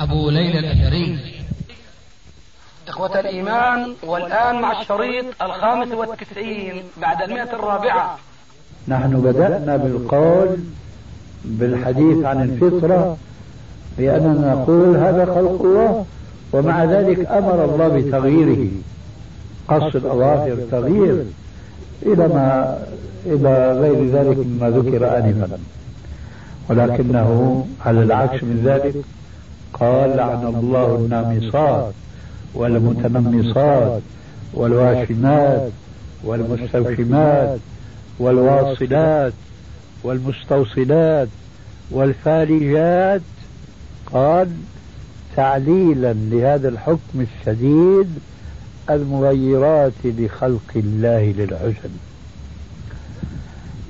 أبو ليلى الأثري. إخوة الإيمان والآن مع الشريط الخامس والتسعين بعد المئة الرابعة. نحن بدأنا بالقول بالحديث عن الفطرة بأننا نقول هذا خلق الله ومع ذلك أمر الله بتغييره. قص الأظافر تغيير إلى ما إلى غير ذلك مما ذكر آنفا. ولكنه على العكس من ذلك. قال لعن الله النامصات والمتنمصات والواشمات والمستوشمات والواصلات والمستوصلات والفالجات قال تعليلا لهذا الحكم الشديد المغيرات لخلق الله للحسن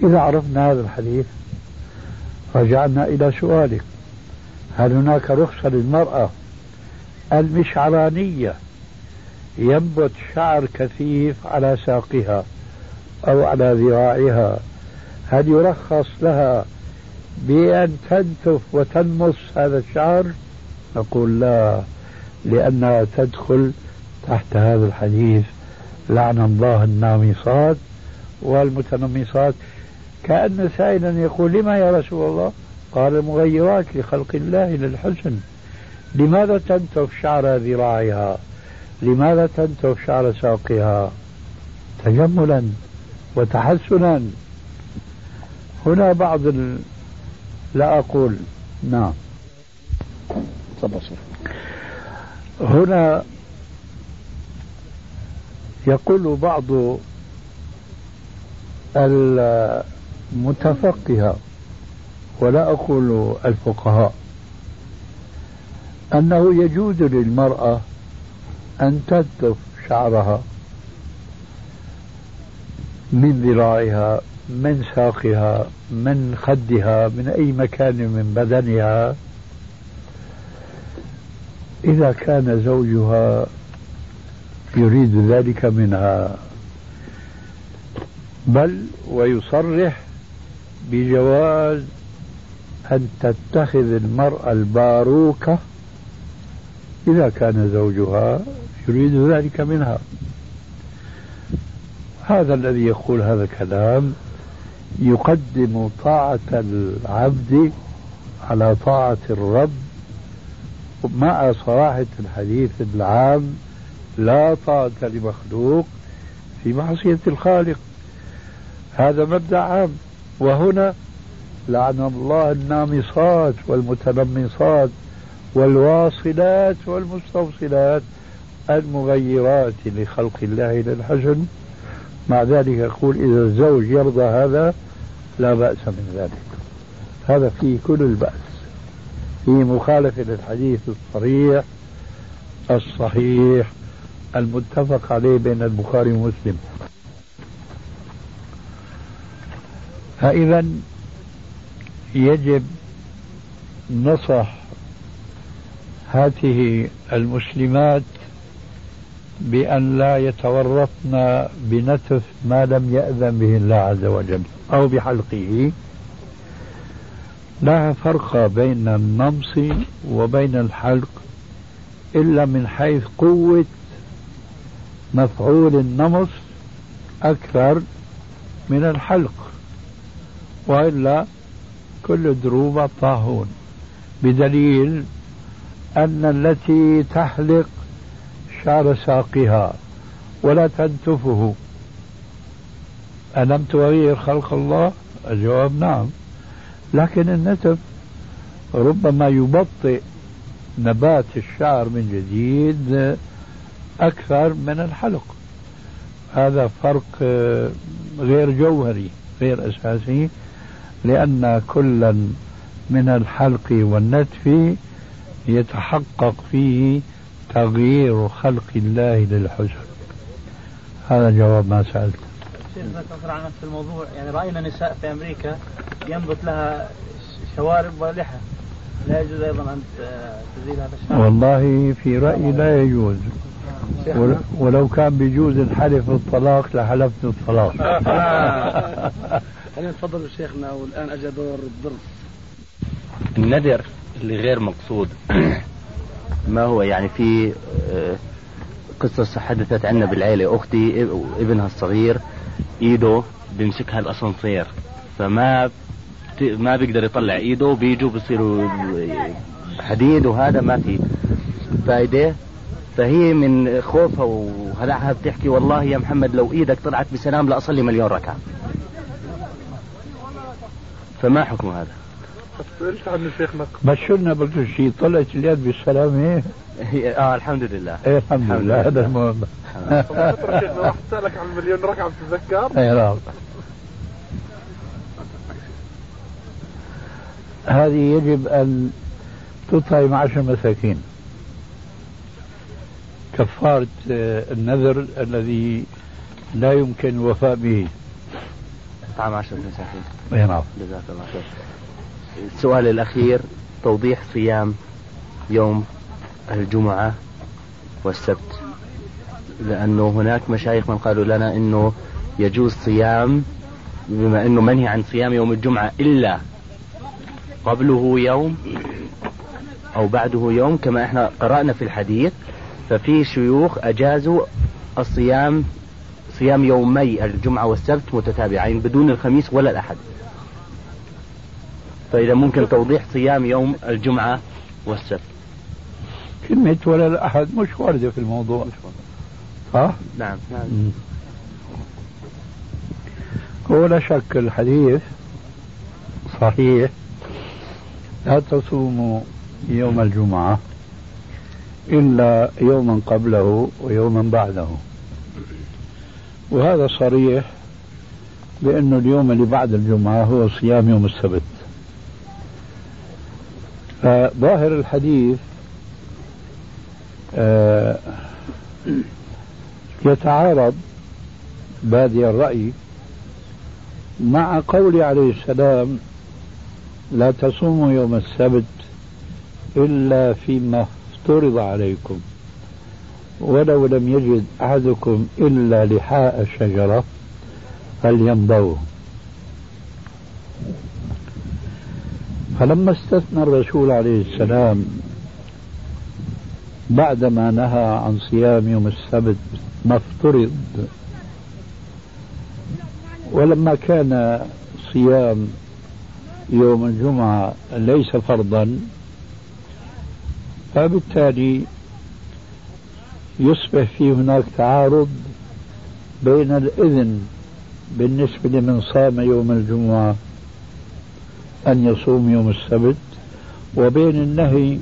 إذا عرفنا هذا الحديث رجعنا إلى سؤالك. هل هناك رخصة للمرأة المشعرانية ينبت شعر كثيف على ساقها أو على ذراعها؟ هل يرخص لها بأن تنتف وتنمص هذا الشعر؟ نقول لا لأنها تدخل تحت هذا الحديث لعن الله النامصات والمتنمصات. كأن سائلا يقول لما يا رسول الله؟ قال المغيرات لخلق الله للحسن. لماذا تنتف شعر ذراعها؟ لماذا تنتف شعر ساقها؟ تجملا وتحسنا. هنا بعض ال... لا أقول. نعم. هنا يقول بعض المتفقهة ولا أقول الفقهاء. أنه يجوز للمرأة أن تنتف شعرها من ذراعها من ساقها من خدها من أي مكان من بدنها. إذا كان زوجها يريد ذلك منها بل ويصرح بجواز أن تتخذ المرأة الباروكة إذا كان زوجها يريد ذلك منها. هذا الذي يقول هذا الكلام يقدم طاعة العبد على طاعة الرب مع صراحة الحديث العام لا طاعة لمخلوق في معصية الخالق. هذا مبدأ عام. وهنا لعن الله النامصات والمتنمصات والواصلات والمستوصلات المغيرات لخلق الله للحسن مع ذلك يقول إذا الزوج يرضى هذا لا بأس من ذلك. هذا فيه كل البأس. في مخالفة للحديث الصريح الصحيح المتفق عليه بين البخاري ومسلم. فإذا يجب نصح هذه المسلمات بأن لا يتورطن بنتف ما لم يأذن به الله عز وجل أو بحلقه. لا فرق بين النمص وبين الحلق إلا من حيث قوة مفعول النمص أكثر من الحلق وإلا كل دروبة طاهون. بدليل أن التي تحلق شعر ساقها ولا تنتفه. ألم تغير خلق الله؟ الجواب نعم. لكن النتف ربما يبطئ نبات الشعر من جديد أكثر من الحلق. هذا فرق غير جوهري غير أساسي. لأن كلا من الحلق والنتف يتحقق فيه تغيير خلق الله للحسن. هذا جواب ما سألت. شيخنا تنصر عن نفس الموضوع. يعني رأينا نساء في أمريكا ينبت لها شوارب ولحى لا يجوز أيضا أن تزيل هذا الشعر والله في رأيي لا يجوز. ولو كان بيجوز الحلف بالطلاق لحلفت بالطلاق خلينا نتفضل شيخنا والآن أجا دور الدرس الندر اللي غير مقصود. ما هو يعني في آه، قصة حدثت عنا بالعيلة. أختي ابنها الصغير إيده بيمسكها الأسانسير. فما ما بيقدر يطلع إيده بيجوا بيصيروا حديد وهذا ما في فايدة. فهي من خوفها وهلعها بتحكي والله يا محمد لو إيدك طلعت بسلام لاصلي مليون ركعة. فما حكم هذا؟ سألت عن شيخنا بشرنا بكل شيء طلعت اليد بالسلامة آه الحمد لله. إيه الحمد لله هذا المهم. راح سألك عن مليون رقم تتذكر؟ إيه نعم هذه يجب أن تطعم عشر مساكين كفارة النذر الذي لا يمكن الوفاء به. طعام عشر مساكين اي نعم. جزاك الله خير. السؤال الأخير توضيح صيام يوم الجمعة والسبت. لأنه هناك مشايخ من قالوا لنا أنه يجوز صيام بما أنه منهي عن صيام يوم الجمعة إلا قبله يوم أو بعده يوم كما إحنا قرأنا في الحديث. ففي شيوخ أجازوا الصيام صيام يومي الجمعة والسبت متتابعين بدون الخميس ولا الأحد. فإذا ممكن توضيح صيام يوم الجمعة والسبت. كلمة ولا الأحد مش واردة في الموضوع. صح؟ نعم نعم. هو لا شك الحديث صحيح. لا تصوموا يوم الجمعة إلا يوما قبله ويوما بعده. وهذا صريح بأنه اليوم اللي بعد الجمعة هو صيام يوم السبت. فظاهر الحديث آه، يتعارض بادي الرأي مع قول عليه السلام لا تصوموا يوم السبت إلا فيما افترض عليكم. ولو لم يجد أحدكم إلا لحاء الشجرة فليمضوه. فلما استثنى الرسول عليه السلام بعدما نهى عن صيام يوم السبت ما افترض ولما كان صيام يوم الجمعة ليس فرضا فبالتالي يصبح في هناك تعارض بين الإذن بالنسبة لمن صام يوم الجمعة أن يصوم يوم السبت وبين النهي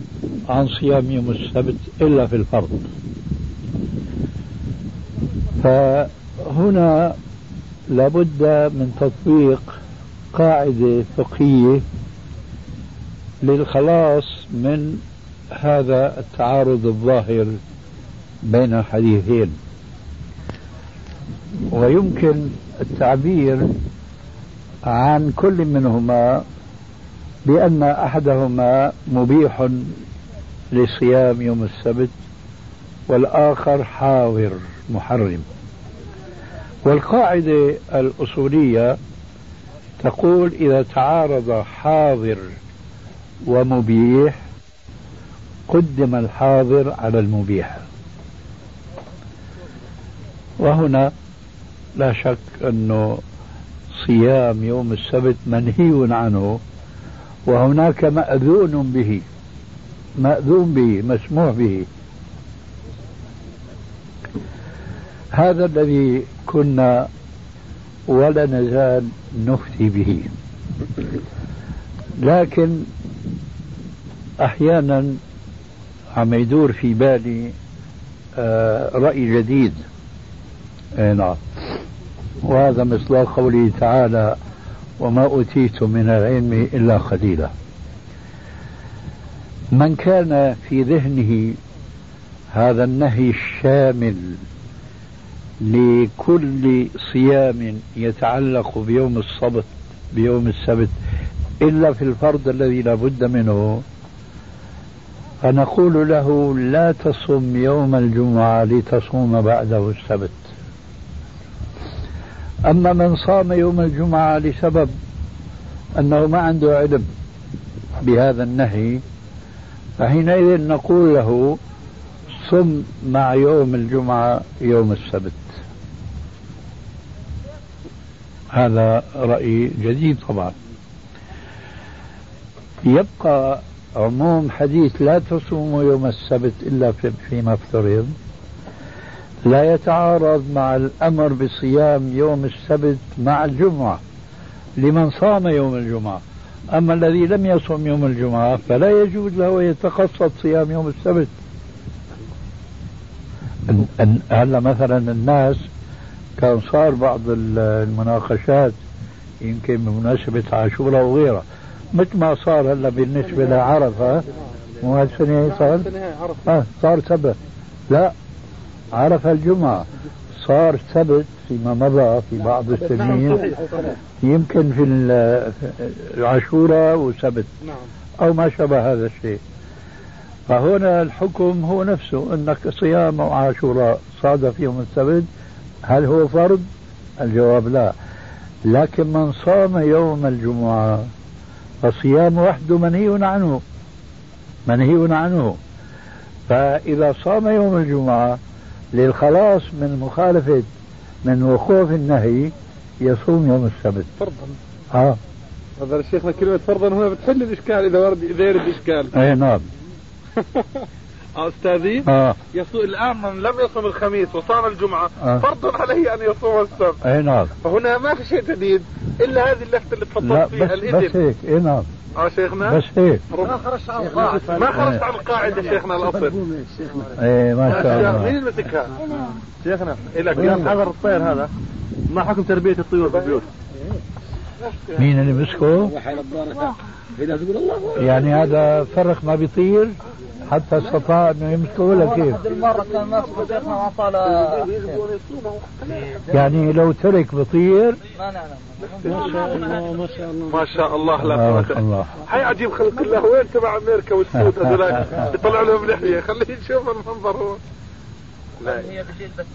عن صيام يوم السبت إلا في الفرض. فهنا لابد من تطبيق قاعدة فقهية للخلاص من هذا التعارض الظاهر. بين الحديثين. ويمكن التعبير عن كل منهما بأن أحدهما مبيح لصيام يوم السبت والآخر حاضر محرم. والقاعدة الأصولية تقول إذا تعارض حاضر ومبيح قدم الحاضر على المبيح. وهنا لا شك أنه صيام يوم السبت منهي عنه وهناك مأذون به مأذون به مسموح به. هذا الذي كنا ولا نزال نفتي به. لكن أحيانا عم يدور في بالي آه، رأي جديد. اي نعم. وهذا مصداق قوله تعالى وما أوتيت من العلم إلا قليلا. من كان في ذهنه هذا النهي الشامل لكل صيام يتعلق بيوم السبت بيوم السبت إلا في الفرض الذي لا بد منه فنقول له لا تصم يوم الجمعة لتصوم بعده السبت. أما من صام يوم الجمعة لسبب أنه ما عنده علم بهذا النهي فحينئذ نقول له صم مع يوم الجمعة يوم السبت. هذا رأي جديد طبعا. يبقى عموم حديث لا تصوموا يوم السبت إلا فيما افترض لا يتعارض مع الأمر بصيام يوم السبت مع الجمعة لمن صام يوم الجمعة. أما الذي لم يصم يوم الجمعة فلا يجوز له يتقصد صيام يوم السبت. هلا مثلا الناس كان صار بعض المناقشات يمكن بمناسبة عاشوراء وغيرها. مثل ما صار هلا بالنسبة لعرفة مو هالسنة صار؟ آه صار سبت لا عرفة الجمعة. صار سبت فيما مضى في بعض السنين يمكن في العاشوراء وسبت أو ما شابه هذا الشيء. فهنا الحكم هو نفسه أنك صيام أو عاشوراء صادف يوم السبت هل هو فرض؟ الجواب لا. لكن من صام يوم الجمعة فصيام وحده منهي عنه. منهي عنه. فإذا صام يوم الجمعة للخلاص من مخالفة من وقوف النهي يصوم يوم السبت. فرضا. آه. هذا الشيخنا كلمة فرضا هنا بتحل الإشكال إذا ورد إذا يرد إشكال. أي نعم. أستاذي. آه. يصوم الآن من لم يصم الخميس وصام الجمعة آه. فرض عليه أن يصوم السبت. أي نعم. فهنا ما في شيء جديد إلا هذه اللفتة اللي تفضلت فيها بس, بس الإذن هيك. اي نعم. آه شيخنا؟ بس هيك ما خرجت عن القاعدة ما خرجت عن القاعدة شيخنا الأصل. اي ما شاء مين الله. اللي مسكها؟ شيخنا إلك حذر الطير هذا؟ ما حكم تربية الطيور في البيوت؟ مين اللي مسكه؟ يعني هذا فرق ما بيطير حتى استطاع انه يمسكه ولا كيف؟ المرة كان ماسك شيخنا وعطى يعني لو ترك بطير ما شاء الله لا بارك قوة الله. هاي عجيب خلق الله. وين تبع أمريكا والسود هذولاك؟ بيطلع لهم لحية. خليه يشوف المنظر هو. لا. هي بجيل بس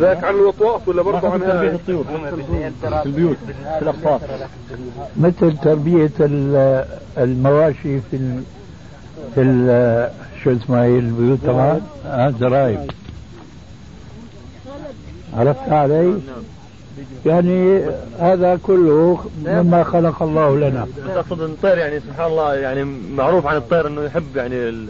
ذاك عن الوطواف ولا برضه عن هاي الطيور. في البيوت في الاقفاص مثل تربية ال- المواشي في ال... في. شو اسمها هي البيوت؟ طبعا آه زرايب عرفت علي؟ يعني هذا كله مما خلق الله لنا. إن الطير يعني سبحان الله يعني معروف عن الطير إنه يحب يعني ال-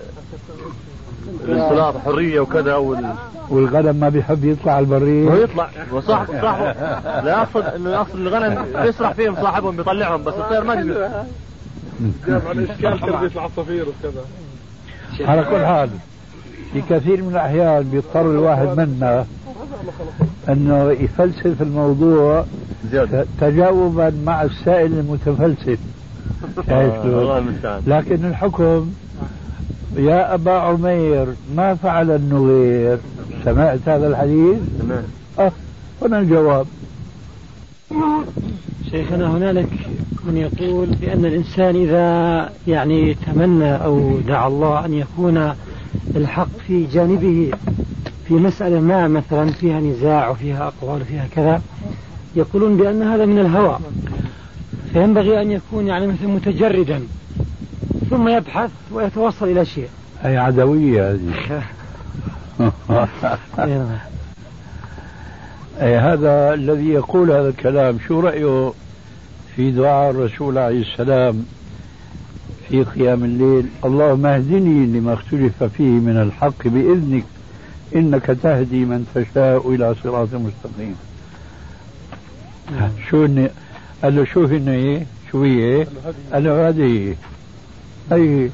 الاختلاط حرية وكذا وال... والغنم ما بيحب يطلع على هو البرية يطلع وصاحب صاحبه لا أقصد إنه أقصد الغنم يسرح فيهم صاحبهم بيطلعهم بس الطير ما بي- جاب عن اشكال تربيه العصافير وكذا على كل حال في كثير من الأحيان بيضطر الواحد منا أنه يفلسف الموضوع تجاوبا مع السائل المتفلسف. لكن الحكم يا أبا عمير ما فعل النغير سمعت هذا الحديث؟ تمام. أه هنا الجواب. شيخنا هنالك من يقول بأن الإنسان إذا يعني تمنى أو دعا الله أن يكون الحق في جانبه في مسألة ما مثلا فيها نزاع وفيها أقوال وفيها كذا يقولون بأن هذا من الهوى. فينبغي أن يكون يعني مثل متجردا. ثم يبحث ويتوصل إلى شيء هي عدوية هذه أي نعم. أي هذا الذي يقول هذا الكلام شو رأيه في دعاء الرسول عليه السلام في قيام الليل اللهم اهدني لما اختلف فيه من الحق بإذنك إنك تهدي من تشاء إلى صراط مستقيم شو إني قال له شو هن إيه؟ شو هي؟ قال له هذه هي أي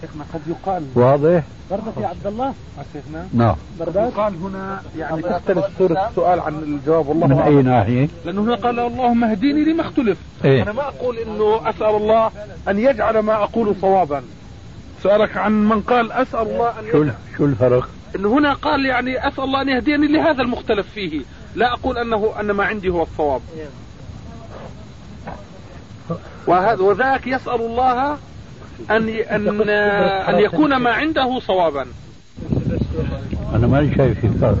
شيخنا قد يقال. واضح؟ بردك يا عبد الله. شيخنا. نعم. قد يقال هنا يعني تختلف صورة السؤال عن الجواب والله من. أي ناحية؟ لأنه هنا قال اللهم اهديني لما اختلف. إيه. أنا ما أقول أنه أسأل الله أن يجعل ما أقول صوابا. سؤالك عن من قال أسأل الله أن شو شو الفرق؟ أنه هنا قال يعني أسأل الله أن يهديني لهذا المختلف فيه. لا أقول أنه أن ما عندي هو الصواب. وهذا وذاك يسأل الله أن أن أن يكون ما عنده صوابا. أنا ماني شايف في فرق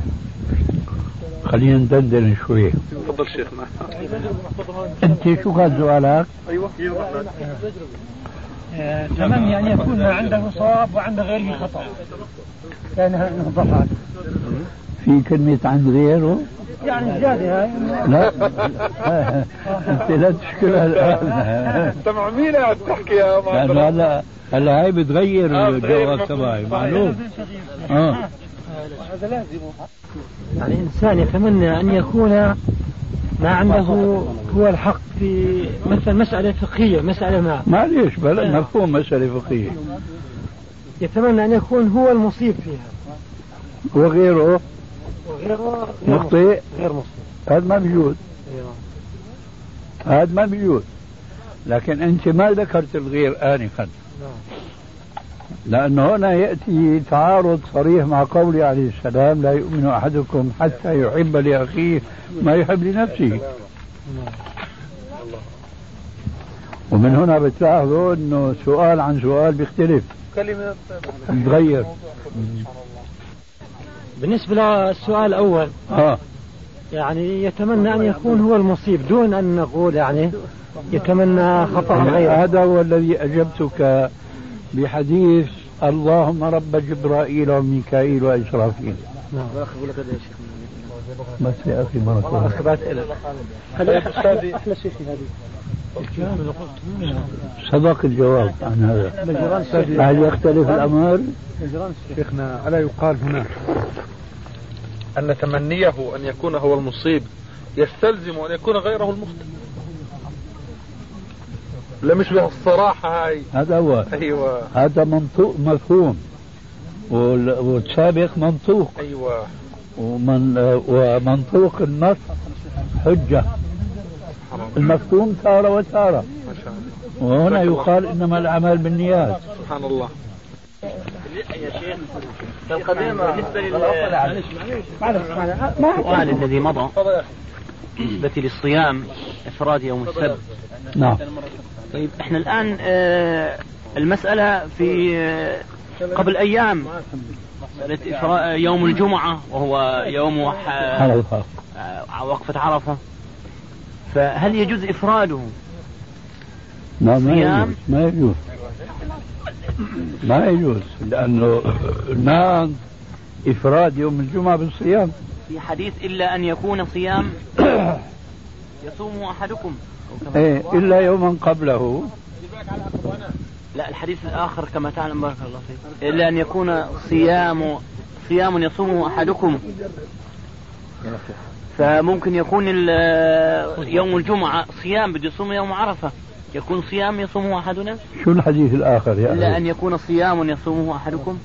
خلينا ندندن شوي تفضل شيخنا أنت شو كان سؤالك؟ أيوة تمني أن يكون ما عنده صواب وعند غيره خطأ. كان نوضحها في كلمة عند غيره؟ يعني زيادة هاي. لا. أنت لا تشكلها الآن انت مع مين قاعد تحكي يا لأنه ما هلا هلا هاي بتغير آه، الجواب. تبعي معلوم. آه. هذا لازم. يعني الإنسان يتمنى أن يكون ما عنده هو الحق في مثلا مسألة فقهية مسألة ما. معليش بلا مفهوم مسألة فقهية. يتمنى أن يكون هو المصيب فيها. وغيره؟ وغيره غير مخطئ. غير مصيب هذا ما بيجوز هذا ما بيجوز لكن أنت ما ذكرت الغير آنفا. لأنه هنا يأتي تعارض صريح مع قوله عليه السلام لا يؤمن أحدكم حتى يحب لأخيه ما يحب لنفسه. ومن هنا بتلاحظوا إنه سؤال عن سؤال بيختلف. كلمة بيتغير. بالنسبة للسؤال الأول آه. يعني يتمنى أن يكون هو المصيب دون أن نقول يعني يتمنى خطأ غيره. هذا هو الذي أجبتك بحديث اللهم رب جبرائيل وميكائيل وإسرافيل. بس يا أخي مرة شيء في هذه. صدق الجواب عن هذا. هل يختلف الأمر؟ شيخنا ألا يقال هنا أن تمنيه أن يكون هو المصيب يستلزم أن يكون غيره المخطئ لا مش بالصراحة هاي. هذا هو. أيوة. هذا منطوق مفهوم. وال- والسابق منطوق. أيوة. ومن ومنطوق النص حجة. المفهوم تارة وتارة. ما شاء الله وهنا يقال إنما الأعمال بالنيات. سبحان الله بالنسبة للسؤال الذي مضى بالنسبة للصيام إفراد يوم السبت نعم. طيب إحنا الآن آه، المسألة في آه، قبل أيام. يوم الجمعة وهو يوم آه، وقفة عرفة. فهل يجوز إفراده؟ لا ما؟ يجوز ما يجوز. ما يجوز لأنه ما إفراد يوم الجمعة بالصيام. في حديث إلا أن يكون صيام يصوم أحدكم. إيه إلا يوما قبله. لا الحديث الآخر كما تعلم بارك الله فيك. إلا أن يكون صيام صيام يصومه أحدكم. فممكن يكون يوم الجمعة صيام بده يصوم يوم عرفة. يكون صيام يصومه أحدنا؟ شو الحديث الآخر يا إلا أخي أن يكون صيام يصومه أحدكم.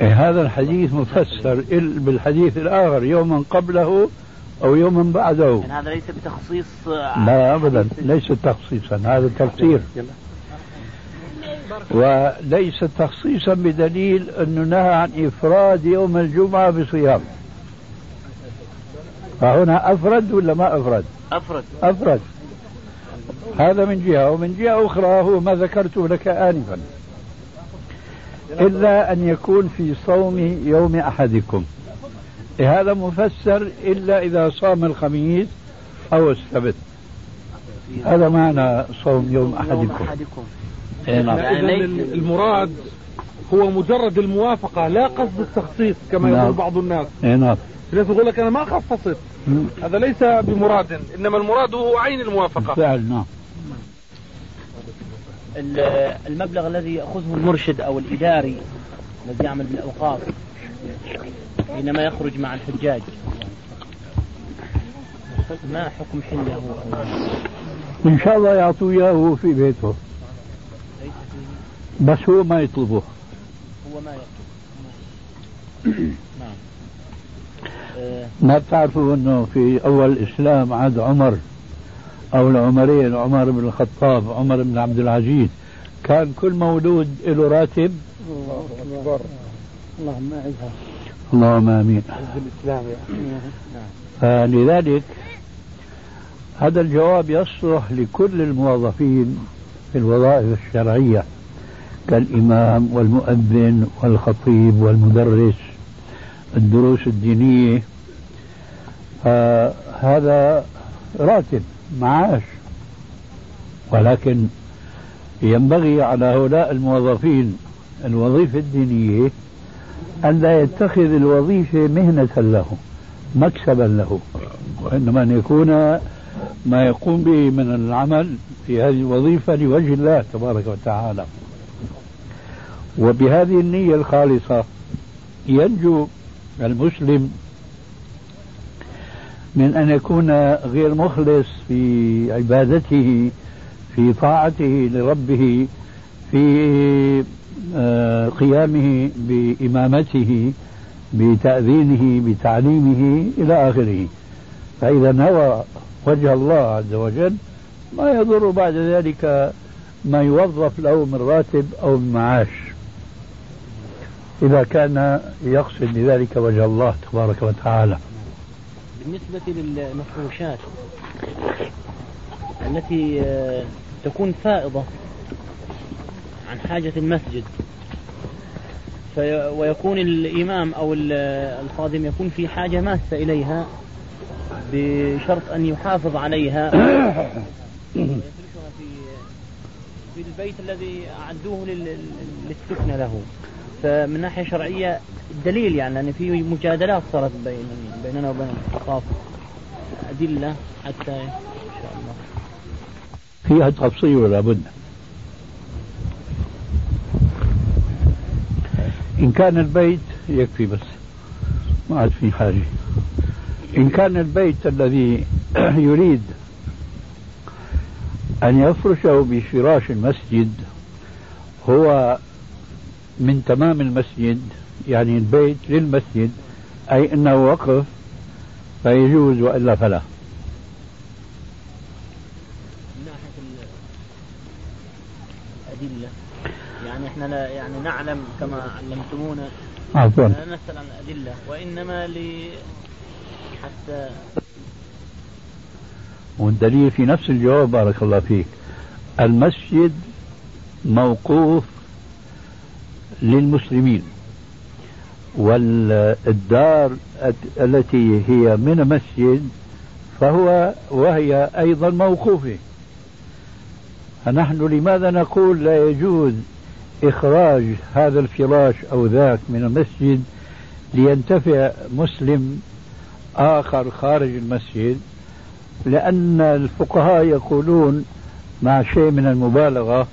إيه هذا الحديث مفسر إل- بالحديث الآخر يوما قبله أو يوما بعده. يعني هذا ليس بتخصيص لا أبدا ليس تخصيصا هذا تفسير. وليس تخصيصا بدليل أنه نهى عن إفراد يوم الجمعة بصيام. فهنا أفرد ولا ما أفرد؟ أفرد. أفرد. هذا من جهة ومن جهة أخرى هو ما ذكرته لك آنفا. إلا أن يكون في صوم يوم أحدكم. هذا مفسر إلا إذا صام الخميس أو السبت. هذا معنى صوم يوم أحدكم. يعني إذا ليس- المراد هو مجرد الموافقة لا قصد التخصيص كما نعم. يقول بعض الناس. إيه نعم. الناس يقول لك أنا ما خصصت هذا ليس بمراد إنما المراد هو عين الموافقة. بالفعل نعم. ال- المبلغ الذي يأخذه المرشد أو الإداري الذي يعمل بالأوقاف حينما يخرج مع الحجاج ما حكم حله؟ إن شاء الله يعطوا إياه في بيته. بس هو ما يطلبه هو ما يطلب. نعم. ما بتعرفوا إنه في أول الاسلام عهد عمر أو العمرين عمر بن الخطاب عمر بن عبد العزيز كان كل مولود له راتب؟ الله اكبر اللهم أعزها. اللهم آمين. الإسلام فلذلك هذا الجواب يصلح لكل الموظفين في الوظائف الشرعية. كالإمام والمؤذن والخطيب والمدرس الدروس الدينية. فهذا راتب معاش. ولكن ينبغي على هؤلاء الموظفين الوظيفة الدينية أن لا يتخذ الوظيفة مهنة له مكسبا له. وإنما أن يكون ما يقوم به من العمل في هذه الوظيفة لوجه الله تبارك وتعالى. وبهذه النية الخالصة ينجو المسلم من أن يكون غير مخلص في عبادته في طاعته لربه في آه، قيامه بإمامته بتأذينه بتعليمه إلى آخره. فإذا نوى وجه الله عز وجل ما يضر بعد ذلك ما يوظف له من راتب أو من معاش. إذا كان يقصد بذلك وجه الله تبارك وتعالى. بالنسبة للمفروشات التي آه، تكون فائضة عن حاجة المسجد ويكون الإمام أو الخادم يكون في حاجة ماسة إليها بشرط أن يحافظ عليها. في في البيت الذي أعدوه للسكن له. فمن ناحية شرعية دليل يعني أن في مجادلات صارت بين بيننا وبين الثقافة أدلة حتى إن شاء الله. فيها تفصيل ولا بد؟ إن كان البيت يكفي بس ما عاد في حاجة. إن كان البيت الذي يريد أن يفرشه بفراش المسجد هو من تمام المسجد يعني البيت للمسجد أي أنه وقف فيجوز وإلا فلا. من ناحية الأدلة يعني إحنا لا يعني نعلم كما علمتمونا عفوا. لا نسأل عن الأدلة وإنما ل حتى والدليل في نفس الجواب بارك الله فيك. المسجد موقوف للمسلمين. والدار التي هي من مسجد فهو وهي أيضا موقوفة. فنحن لماذا نقول لا يجوز إخراج هذا الفراش أو ذاك من المسجد لينتفع مسلم آخر خارج المسجد؟ لأن الفقهاء يقولون مع شيء من المبالغة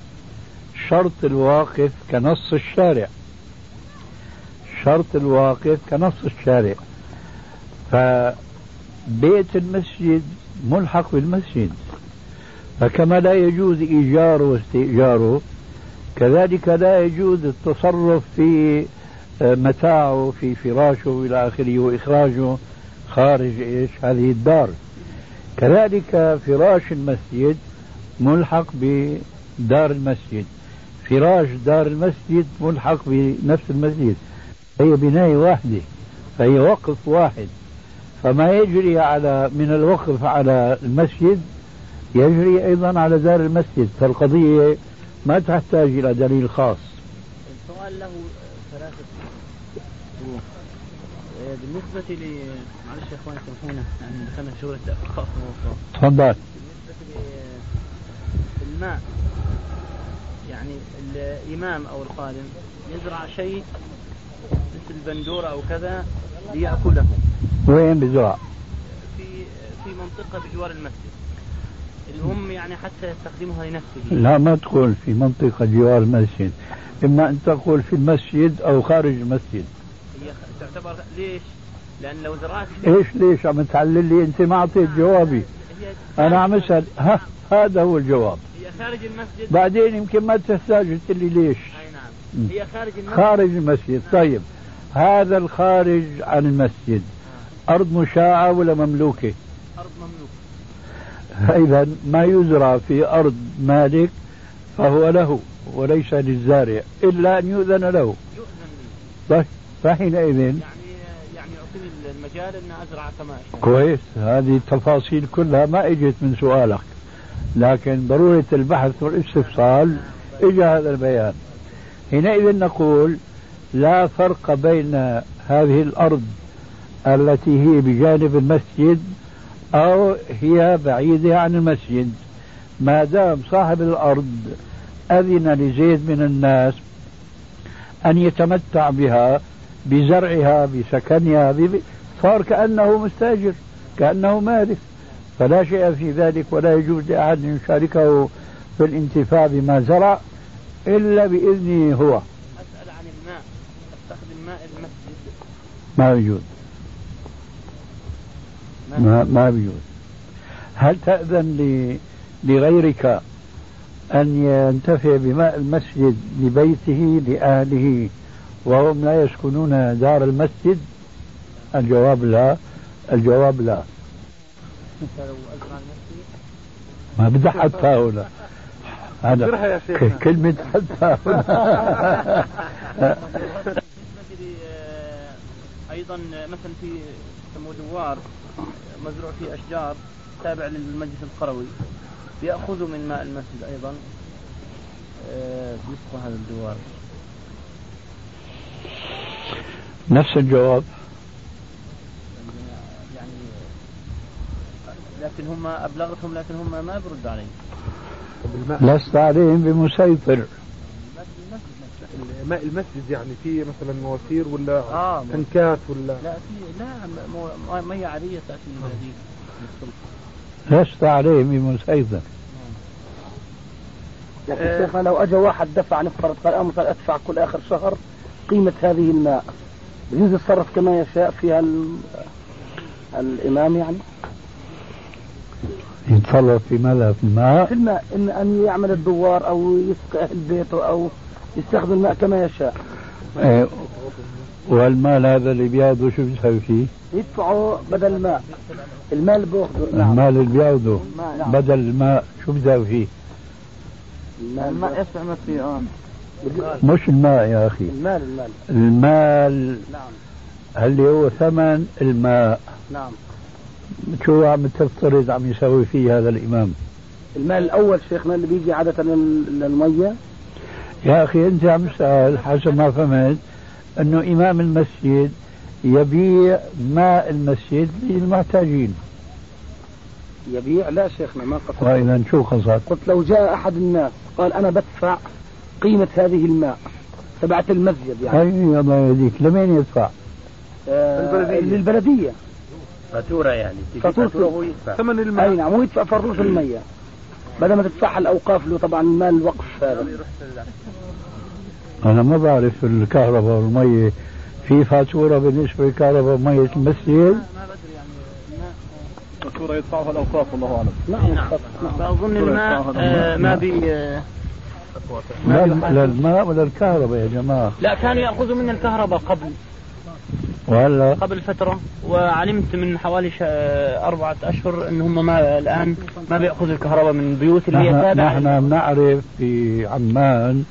شرط الواقف كنص الشارع. شرط الواقف كنص الشارع. فبيت المسجد ملحق بالمسجد. فكما لا يجوز إيجاره واستئجاره كذلك لا يجوز التصرف في آه، متاعه في فراشه إلى آخره وإخراجه خارج إيش؟ هذه الدار. كذلك فراش المسجد ملحق بدار المسجد. فراش دار المسجد ملحق بنفس المسجد هي بناية واحدة فهي وقف واحد. فما يجري على من الوقف على المسجد يجري أيضا على دار المسجد. فالقضية ما تحتاج إلى دليل خاص. السؤال له ثلاثة بالنسبة ل معلش يا إخوان سامحونا. يعني دخلنا في شغل التأخر تفضل. بالنسبة للماء يعني الإمام أو القادم يزرع شيء مثل بندورة أو كذا ليأكله. وين بزرع؟ في في منطقة بجوار المسجد. الأم يعني حتى يستخدمها لنفسه. لا ما تقول في منطقة جوار المسجد. إما أن تقول في المسجد أو خارج المسجد. هي تعتبر ليش؟ لأن لو زرعت إيش ليش؟ عم تعلل لي أنت ما أعطيت جوابي. أنا عم أسأل. ها هذا هو الجواب. خارج المسجد؟ بعدين يمكن ما تحتاج قلت لي ليش. أي نعم. هي خارج المسجد؟ خارج المسجد. طيب. هذا الخارج عن المسجد. أرض مشاعة ولا مملوكة؟ أرض مملوك إذا ما يزرع في أرض مالك فهو له وليس للزارع إلا أن يؤذن له. يؤذن طيب. فحينئذ يعني يعني يعطيني المجال إن أزرع كما كويس. هذه التفاصيل كلها ما إجت من سؤالك. لكن ضرورة البحث والاستفصال اجى هذا البيان حينئذ نقول لا فرق بين هذه الأرض التي هي بجانب المسجد أو هي بعيدة عن المسجد ما دام صاحب الأرض أذن لزيد من الناس أن يتمتع بها بزرعها بسكنها. صار كأنه مستاجر كأنه مالك فلا شيء في ذلك ولا يجوز لأحد أن يشاركه في الانتفاع بما زرع إلا بإذنه هو. أسأل عن الماء. أستخدم ماء المسجد. ما يجوز. ما ما بيجوز هل تأذن. لغيرك أن ينتفع بماء المسجد لبيته لأهله وهم لا يسكنون دار المسجد؟ الجواب لا. الجواب لا. ما بدي حتى هنا. ك- كلمة حتى هنا آه، أيضا مثلا في يسموه دوار مزروع فيه أشجار تابع للمجلس القروي بياخذوا من ماء المسجد أيضا. آه، بيسقوا هذا الدوار نفس الجواب يعني لكن هم أبلغتهم لكن هم ما بيردوا علي لست عليهم بمسيطر. ماء المسجد يعني فيه مثلا مواسير ولا آه تنكات ولا؟ لا في لا مية عادية تأتي من. لست عليهم بمسيطر. لكن شيخنا لو اجى واحد دفع نفترض قال أنا مثلا أدفع كل آخر شهر قيمة هذه الماء. يجوز يتصرف كما يشاء فيها ال- الإمام يعني؟ يتصرف في ماذا في الماء في الماء ان أن يعمل الدوار أو يسقي أهل بيته أو يستخدم الماء كما يشاء إيه، والمال هذا اللي بياخذه شو بيسوي فيه؟ يدفعوا بدل الماء المال اللي بياخذه نعم. المال اللي بياخذه نعم. بدل الماء شو بيسوي فيه؟ الماء يسمع ما فيه آه. مش الماء يا أخي. المال المال. المال نعم. اللي هو ثمن الماء. نعم. شو عم تفترض عم يسوي فيه هذا الإمام؟ المال الأول شيخنا اللي بيجي عادة لل- للمية يا أخي أنت عم تسأل حسب ما فهمت إنه إمام المسجد يبيع ماء المسجد للمحتاجين يبيع لا شيخنا ما قصد واذا شو قصد؟ قلت لو جاء أحد الناس قال أنا بدفع قيمة هذه الماء تبعت المسجد يعني هاي الله يهديك لمين يدفع؟ آه. للبلدية فاتورة يعني. فاتورة. وهو يدفع. ثمن أي الماء نعم ويدفع فروس المية بدل ما تدفعها الأوقاف هو طبعا مال الوقف هذا. أنا ما بعرف الكهرباء والمية. في فاتورة بالنسبة للكهرباء ومية المسجد؟ فاتورة يدفعها الأوقاف والله أعلم. نعم فأظن الماء آه، ما بي آه، لا لا الماء ولا الكهرباء يا جماعة. لا كانوا يأخذوا من الكهرباء قبل. وهلا قبل فترة وعلمت من حوالي ش- أربعة أشهر أن هم ما الآن ما بيأخذوا الكهرباء من البيوت اللي هي نحن تابعة. نحن بنعرف في عمان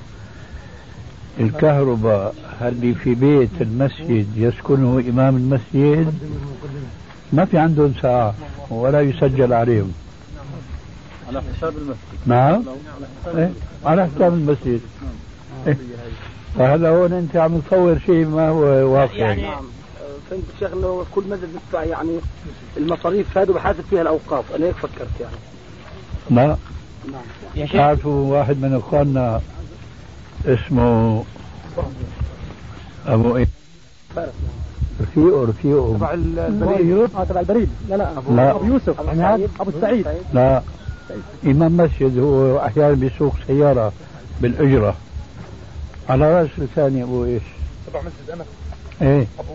الكهرباء اللي في بيت المسجد يسكنه إمام المسجد؟ ما في عندهم ساعة ولا يسجل عليهم. على حساب المسجد. نعم؟ إيه؟ على حساب المسجد. إيه؟ فهذا هون أنت عم تصور شيء ما هو واقعي. يعني فهمت شيخ انه كل مسجد بيدفع يعني المصاريف هذه وبحاسب فيها الأوقاف. أنا هيك فكرت يعني. لا نعم. يا شيخ. تعرفوا واحد من إخواننا اسمه أبو إيه رفيقه رفيقه. تبع البريد. آه تبع البريد. لا لا. ابو لا. ابو يوسف. أبو عماد سعيد. أبو السعيد لا. إمام مسجد هو أحيانا بيسوق سيارة بالأجرة. على رأس لساني أبو إيش؟ تبع مسجد أنس إيه. أبو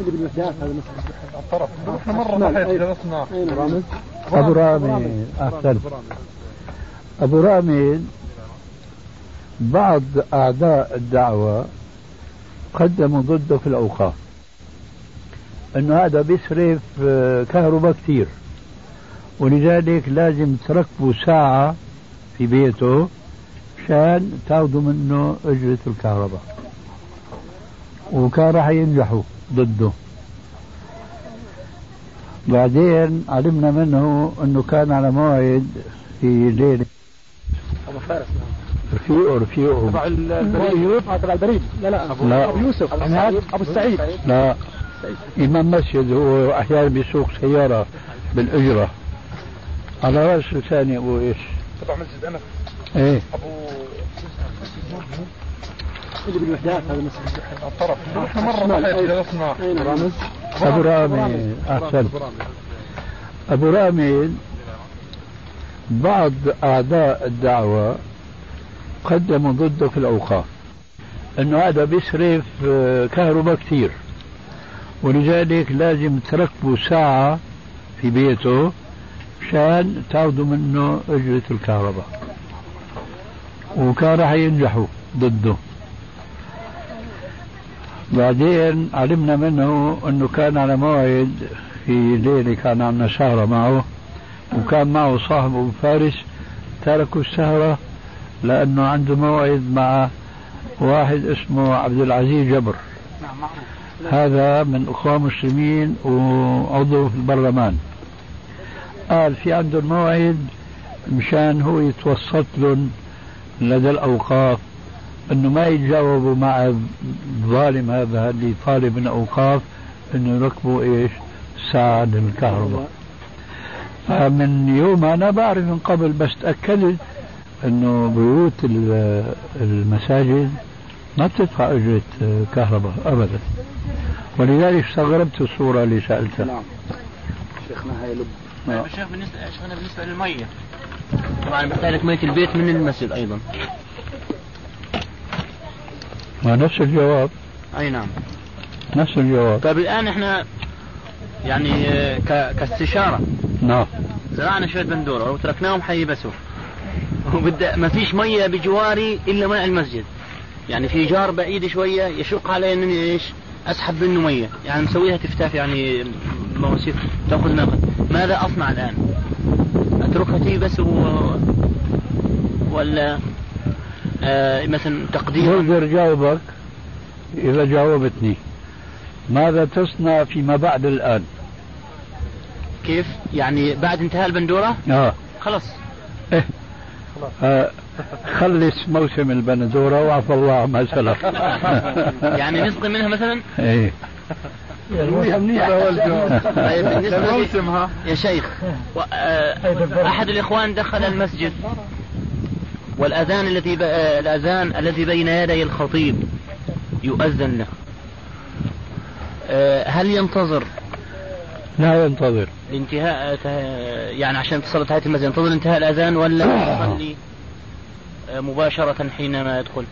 اللي بالوحدات هذا مثلا الطرف. إحنا مرة صحيح جلسنا أبو رامي أحسن أبو رامي بعض أعداء الدعوة قدموا ضده في الأوقاف. أنه هذا بيصرف آه، كهرباء كثير ولذلك لازم تركبوا ساعة في بيته مشان تاخذوا منه أجرة الكهرباء. وكان راح ينجحوا. ضده. بعدين علمنا منه إنه كان على موعد في ليلة. ابو فارس رفيقه رفيقه. تبع البريد. تبع البريد. لا لا. ابو, لا. أبو يوسف. عماد أبو السعيد لا. إمام مسجد هو أحيانا بيسوق سيارة بالأجرة. على رأس ثاني أبو إيش؟ تبع مسجد انس إيه. ابو اللي بالوحدات هذا مثلا الطرف. إحنا مرة صحيح جلسنا رامز أبو رامي. أحسن أبو رامي. بعض أعداء الدعوة قدموا ضده في الأوقاف. أنه هذا بيصرف آه، كهرباء كثير ولذلك لازم تركبوا ساعة في بيته مشان تاخذوا منه أجرة الكهرباء. وكان راح ينجحوا ضده. بعدين علمنا منه أنه كان على موعد في ليله كان عندنا سهرة معه. وكان معه صاحبه بفارس تركوا السهرة لأنه عنده موعد مع واحد اسمه عبد العزيز جبر. هذا من إخوان مسلمين وعضو في البرلمان. قال في عنده موعد مشان هو يتوسط لهم لدى الأوقاف. أنه ما يتجاوبوا مع الظالم هذا اللي طالب من أوقاف إنه يركبوا إيش؟ ساعة للكهرباء فمن يوم أنا بعرف من قبل بس تاكدت إنه بيوت ال- المساجد ما بتدفع إجرة كهرباء ابدا. ولذلك استغربت الصورة اللي سألتها. نعم. شيخنا هاي لب طيب الشيخ بالنسبة شيخنا بالنسبة للمية. طبعا محتاج مية البيت من المسجد أيضا. ما نفس الجواب. أي نعم. نفس الجواب. طيب الآن إحنا يعني آه، ك- كاستشارة. نعم. زرعنا شوية بندورة وتركناهم حيبسوا وبدأ ما فيش مية بجواري إلا ماء المسجد. يعني في جار بعيد شوية يشق علي انني إيش؟ أسحب منه مية. يعني مسويها تفتاف يعني مواسير تأخذ نقد. ماذا أصنع الآن؟ أتركها تي بس و... ولا آه مثلا تقدير بقدر جاوبك إذا جاوبتني ماذا تصنع فيما بعد الآن؟ كيف يعني بعد انتهاء البندورة آه. خلاص إيه. آه. خلص موسم البندورة وعفى الله عما سلف يعني نسقي منها مثلا إيه. طيب بالنسبة يا شيخ آه، أحد الإخوان دخل المسجد والأذان الذي ب... آه، الأذان الذي بين يدي الخطيب يؤذن له. آه، هل ينتظر؟ لا ينتظر. لانتهاء ته- يعني عشان تصل تحية المسجد ينتظر انتهاء الأذان ولا يصلي آه، مباشرة حينما يدخل؟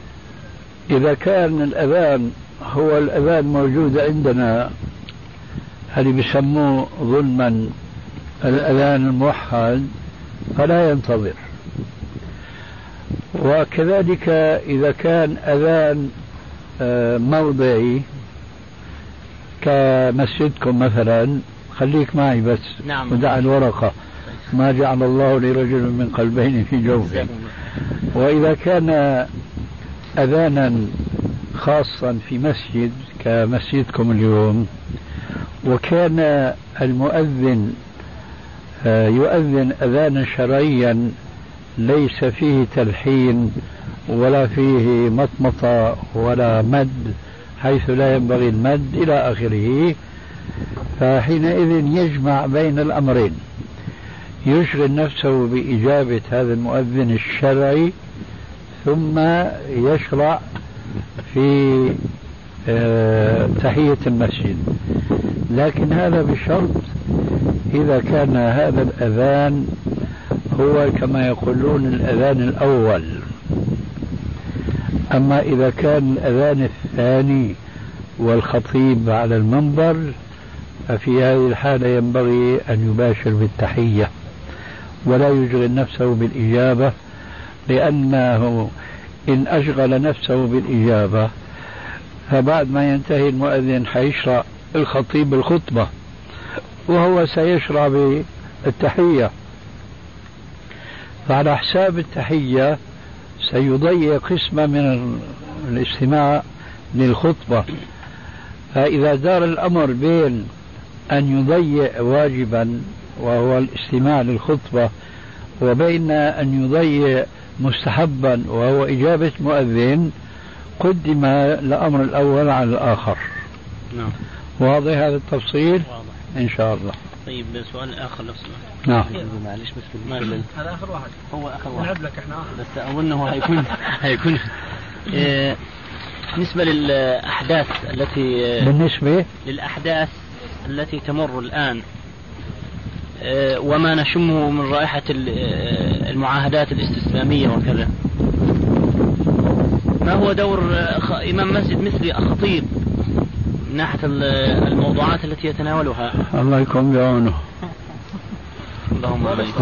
إذا كان الأذان هو الأذان موجود عندنا اللي بيسموه ظلما الأذان الموحد؟ فلا ينتظر. وكذلك إذا كان أذان آه، موضعي كمسجدكم مثلا خليك معي بس. نعم. ودع الورقة. ما جعل الله لرجل من قلبين في جوفه. وإذا كان أذانا خاصا في مسجد كمسجدكم اليوم وكان المؤذن آه، يؤذن أذانا شرعيا ليس فيه تلحين ولا فيه مطمطة ولا مد حيث لا ينبغي المد إلى آخره. فحينئذ يجمع بين الأمرين. يشغل نفسه بإجابة هذا المؤذن الشرعي ثم يشرع في آه، تحية المسجد. لكن هذا بشرط إذا كان هذا الأذان هو كما يقولون الأذان الأول. أما إذا كان الأذان الثاني والخطيب على المنبر ففي هذه الحالة ينبغي أن يباشر بالتحية ولا يشغل نفسه بالإجابة لأنه إن أشغل نفسه بالإجابة فبعد ما ينتهي المؤذن حيشرع الخطيب الخطبة وهو سيشرع بالتحية. فعلى حساب التحية سيضيع قسمة من الاستماع للخطبة. فإذا دار الأمر بين أن يضيع واجبا وهو الاستماع للخطبة وبين أن يضيع مستحبا وهو إجابة مؤذن قدم الأمر الأول على الآخر. نعم. واضح هذا التفصيل؟ واضح. إن شاء الله. طيب سؤال آخر لو سمحت. نعم. معلش بس هذا آخر واحد. هو آخر واحد. نلعب لك إحنا بس أظنه هيكون هيكون. آه، بالنسبة للأحداث التي بالنسبة؟ للأحداث التي تمر الآن آه، وما نشمه من رائحة ال- المعاهدات الاستسلامية وكذا. ما هو دور إمام مسجد مثل خطيب من ناحية ال- الموضوعات التي يتناولها. الله يكون بعونه. اللهم آمين.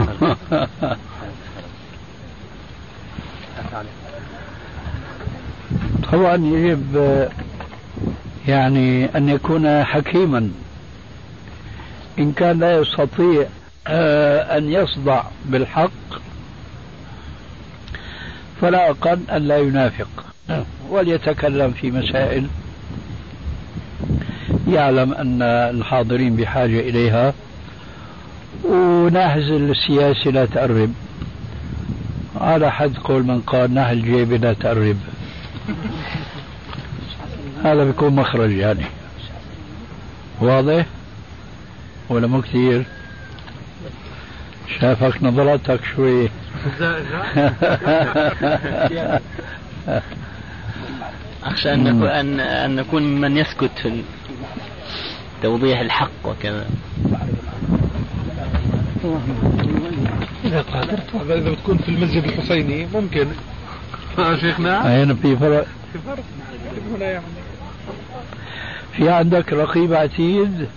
طبعا يجب يعني أن يكون حكيما. إن كان لا يستطيع آه، أن يصدع بالحق فلا أقل أن لا ينافق. وليتكلم في مسائل يعلم أن الحاضرين بحاجة إليها وناحز السياسي لا تقرب. على حد قول من قال نهل جيبي لا تقرب. هذا بيكون مخرج يعني. واضح؟ ولا مو كثير؟ شافك نظرتك شوي. أخشى أن أن أن نكون ممن يسكت في توضيح الحق وكذا. إذا إذا بتكون في المسجد الحسيني ممكن. شيخنا؟ هنا في فرق؟ في فرق. هنا يعني؟ في عندك رقيب عتيد؟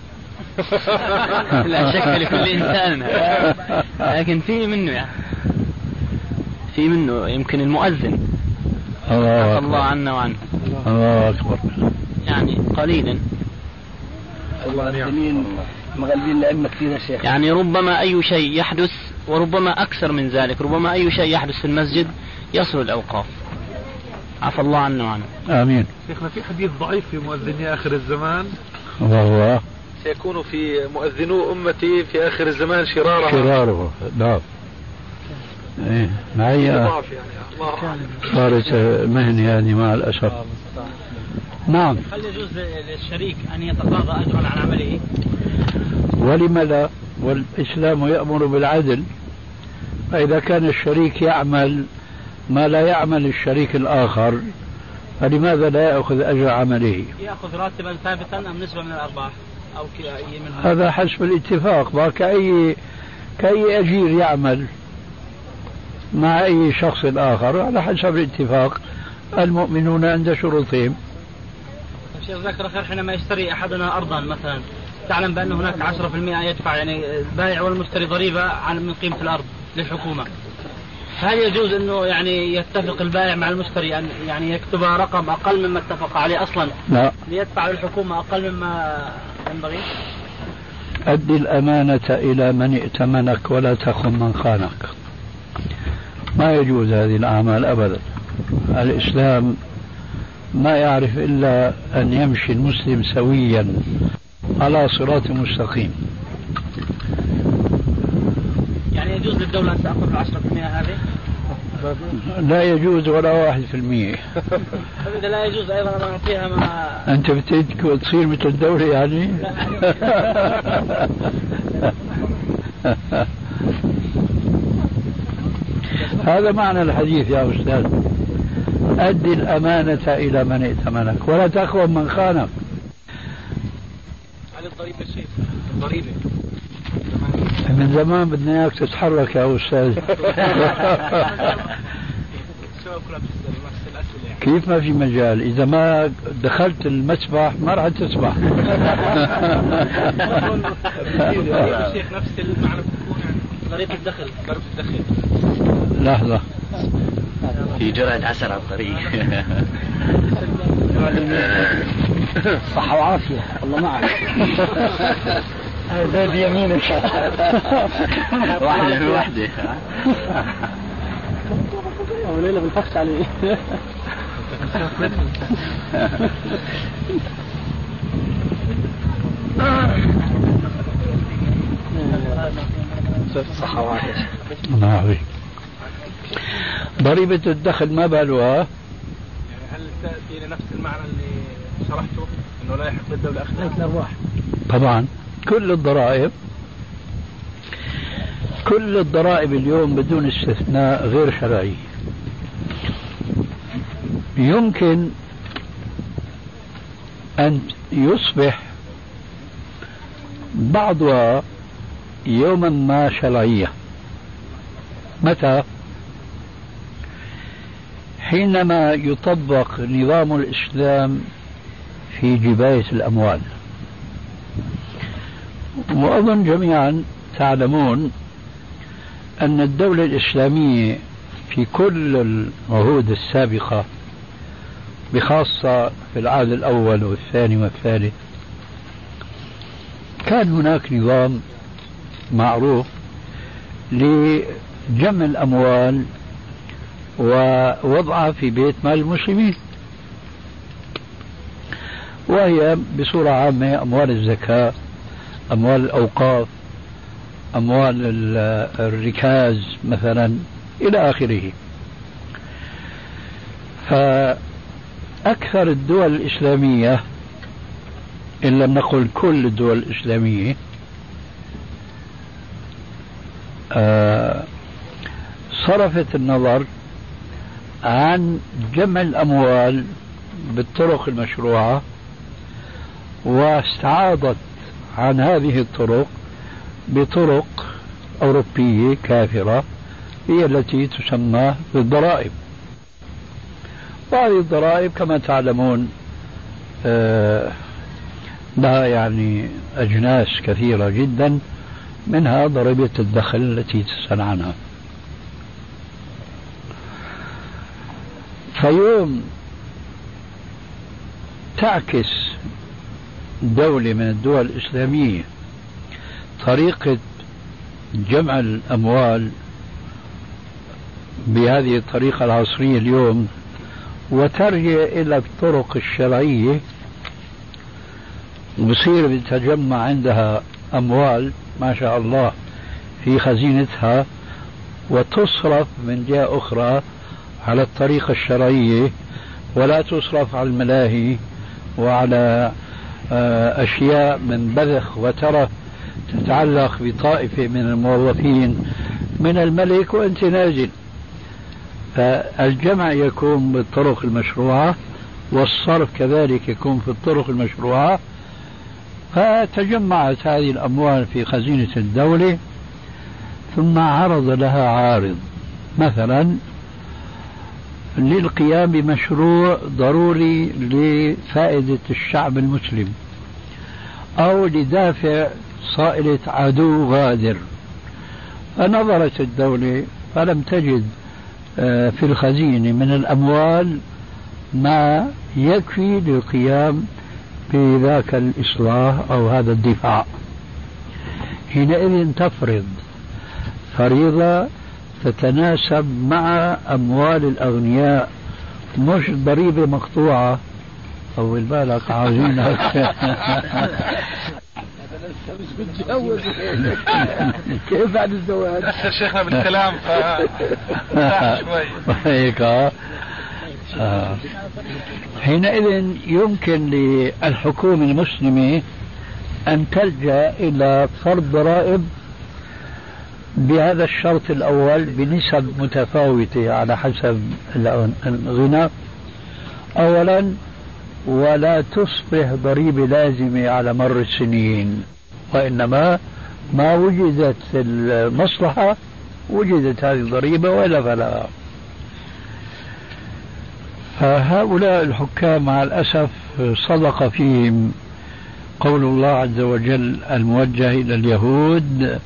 لا شك لكل إنسان. لكن في منه يعني. في منه يمكن المؤذن. الله الله عنا وعنه. الله أكبر. يعني قليلا. المؤذنين مغلبين الأئمة كثير يا شيخ. يعني ربما أي شيء يحدث وربما أكثر من ذلك ربما أي شيء يحدث في المسجد يصل الأوقاف. عفى الله عنا وعنه آمين. شيخنا في حديث ضعيف في مؤذني آخر الزمان. وهو سيكون في مؤذنو أمتي في آخر الزمان شرارها. شراره نعم. إيه معي ضعف يعني. الله. أعلم. صارت مهنة هذه مع الأسف نعم. هل يجوز للشريك أن يتقاضى اجرا عن عمله؟ ولم لا والإسلام يأمر بالعدل. فإذا كان الشريك يعمل ما لا يعمل الشريك الآخر فلماذا لا يأخذ أجر عمله؟ يأخذ راتبا ثابتا أم نسبة من الأرباح أو كأي منها؟ هذا حسب الاتفاق. ما كأي كأي أجير يعمل مع أي شخص آخر على حسب الاتفاق. المؤمنون عند شروطهم. شيخ ذكر خير حينما يشتري أحدنا ارضا مثلا. تعلم بأن هناك 10% يدفع يعني البائع والمشتري ضريبة عن من قيمة الأرض للحكومة. هل يجوز إنه يعني يتفق البائع مع المشتري أن يعني يكتب رقم أقل مما اتفق عليه أصلا؟ لا. ليدفع للحكومة أقل مما ينبغي؟ أد الأمانة إلى من ائتمنك ولا تخن من خانك. ما يجوز هذه الأعمال أبدا. الإسلام ما يعرف إلا أن يمشي المسلم سويا على صراط مستقيم. يعني يجوز للدولة أن تأخذ ال 10% هذه؟ لا يجوز ولا واحد في المية فاذا لا يجوز أيضا أن أعطيها ما أنت بتريد تصير مثل الدولة يعني؟ هذا معنى الحديث يا أستاذ. أد الأمانة إلى من ائتمنك ولا تخون من خانك. على الضريبة الشيخ الضريبة. من زمان بدنا إياك تتحرك يا أستاذ. كيف ما في مجال؟ إذا ما دخلت المسبح ما راح تسبح. نفس المعنى طريقة الدخل طريقة الدخل. لحظة. في جرعة عسل على الطريق. صحة وعافية. الله معك. هذا بيمينك واحدة في واحدة أو ليلة بالفخش عليه. صحة وعافية. نعم ضريبة الدخل ما بالها؟ يعني هل تأتي لنفس المعنى اللي شرحته؟ إنه لا يحق للدولة أخذ؟ الأرواح طبعا. كل الضرائب كل الضرائب اليوم بدون استثناء غير شرعية. يمكن أن يصبح بعضها يوما ما شرعية. متى؟ حينما يطبق نظام الإسلام في جباية الأموال. وأظن جميعا تعلمون أن الدولة الإسلامية في كل العهود السابقة بخاصة في العهد الأول والثاني والثالث كان هناك نظام معروف لجمع الأموال ووضعها في بيت مال المسلمين. وهي بصورة عامة أموال الزكاة أموال الأوقاف أموال الركاز مثلا إلى آخره. فأكثر الدول الإسلامية إن لم نقل كل الدول الإسلامية آه، صرفت النظر عن جمع الأموال بالطرق المشروعة واستعاضت عن هذه الطرق بطرق أوروبية كافرة هي التي تسمى بالضرائب. وهذه الضرائب كما تعلمون آه، لها يعني أجناس كثيرة جدا منها ضريبة الدخل التي تسأل عنها فيوم تعكس دولة من الدول الإسلامية طريقة جمع الأموال بهذه الطريقة العصرية اليوم وترجع إلى الطرق الشرعية وبصير بتجمع عندها أموال ما شاء الله في خزينتها وتصرف من جهة أخرى على الطريقة الشرعية ولا تصرف على الملاهي وعلى آه، أشياء من بذخ وترف تتعلق بطائفة من الموظفين. من الملك وأنت نازل. فالجمع يكون بالطرق المشروعة والصرف كذلك يكون في الطرق المشروعة. فتجمعت هذه الأموال في خزينة الدولة ثم عرض لها عارض. مثلا للقيام بمشروع ضروري لفائدة الشعب المسلم أو لدافع صائلة عدو غادر. فنظرت الدولة فلم تجد آه، في الخزينة من الأموال ما يكفي للقيام بذاك الإصلاح أو هذا الدفاع. حينئذ تفرض فريضة تتناسب مع أموال الأغنياء مش ضريبة مقطوعة طول بالك عاوزينك كيف بعد الزواج؟ دخل شيخنا بالكلام ف شوي هيك آه. حينئذ يمكن للحكومة المسلمة أن تلجأ إلى فرض ضرائب بهذا الشرط الأول بنسب متفاوتة على حسب الغنى أولا ولا تصبح ضريبة لازمة على مر السنين وإنما ما وجدت المصلحة وجدت هذه الضريبة وإلا فلا. فهؤلاء الحكام مع الأسف صدق فيهم قول الله عز وجل الموجه إلى اليهود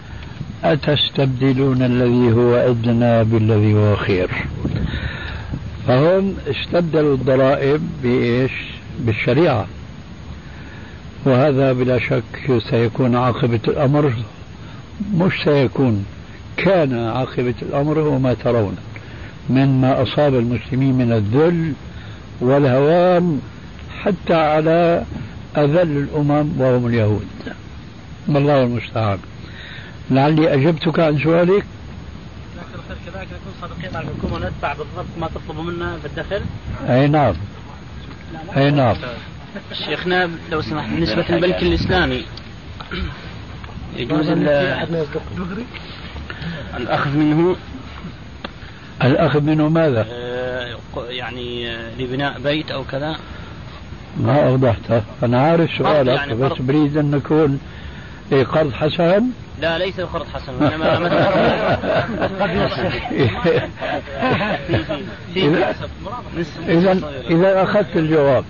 أتستبدلون الذي هو أدنى بالذي هو خير؟ فهم استبدلوا الضرائب بإيش؟ بالشريعة. وهذا بلا شك سيكون عاقبة الأمر مش سيكون كان عاقبة الأمر وما ترون مما أصاب المسلمين من الذل والهوان حتى على أذل الأمم وهم اليهود. والله المستعان. لعلي أجبتك عن سؤالك كذلك نكون صادقين مع الحكومة وندفع بالضبط ما تطلبوا منا في الدخل أي نعم. أي نعم. شيخنا لو سمحت بالنسبة للبنك الإسلامي يجوز الأخذ منه؟ الأخذ منه ماذا؟ آه، يعني آه، لبناء بيت أو كذا؟ ما أوضحته أنا عارف سؤالك يعني بس بريد أن يكون إيه قرض حسن. لا ليس قرض حسن إنما إذا إذا أخذت الجواب.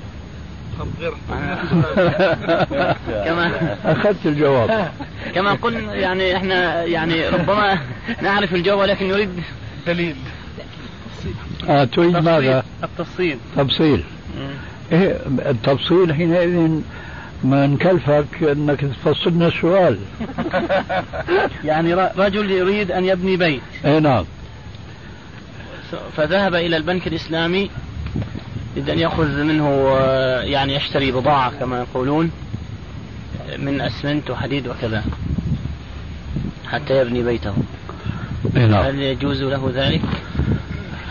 كما أخذت الجواب. كما قلنا يعني إحنا يعني ربما نعرف الجواب ولكن نريد دليل. آه تريد ماذا؟ التفصيل. تفصيل. إيه التفصيل حينئذ ما نكلفك انك تفصل لنا السؤال يعني رجل يريد أن يبني بيت اي نعم فذهب إلى البنك الإسلامي يريد ان يأخذ منه يعني يشتري بضاعة كما يقولون من أسمنت وحديد وكذا حتى يبني بيته اي نعم هل يجوز له ذلك؟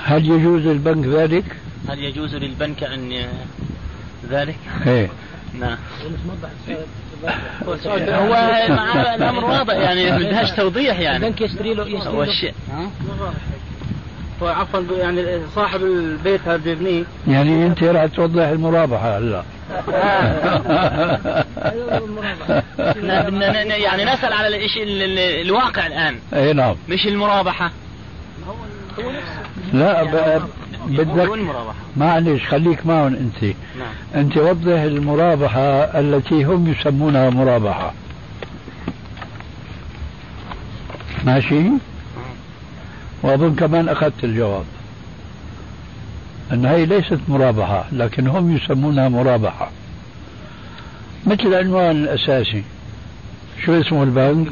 هل يجوز للبنك ذلك؟ هل يجوز للبنك أن ذلك؟ إيه نعم. هو الأمر واضح يعني ما بدهاش توضيح يعني. البنك يشتري له يشتري هو الشيء. هو عفوا يعني صاحب البيت هذا بيبنيه. يعني أنت راح توضح المرابحة هلا. يعني نسأل على الشيء الواقع الآن. إي نعم. مش المرابحة. لا بدك معلش خليك معهم انت. نعم. انت وضح المرابحة التي هم يسمونها مرابحة. ماشي؟ وأظن كمان أخذت الجواب. إن هي ليست مرابحة لكن هم يسمونها مرابحة. مثل العنوان الأساسي. شو اسمه البنك؟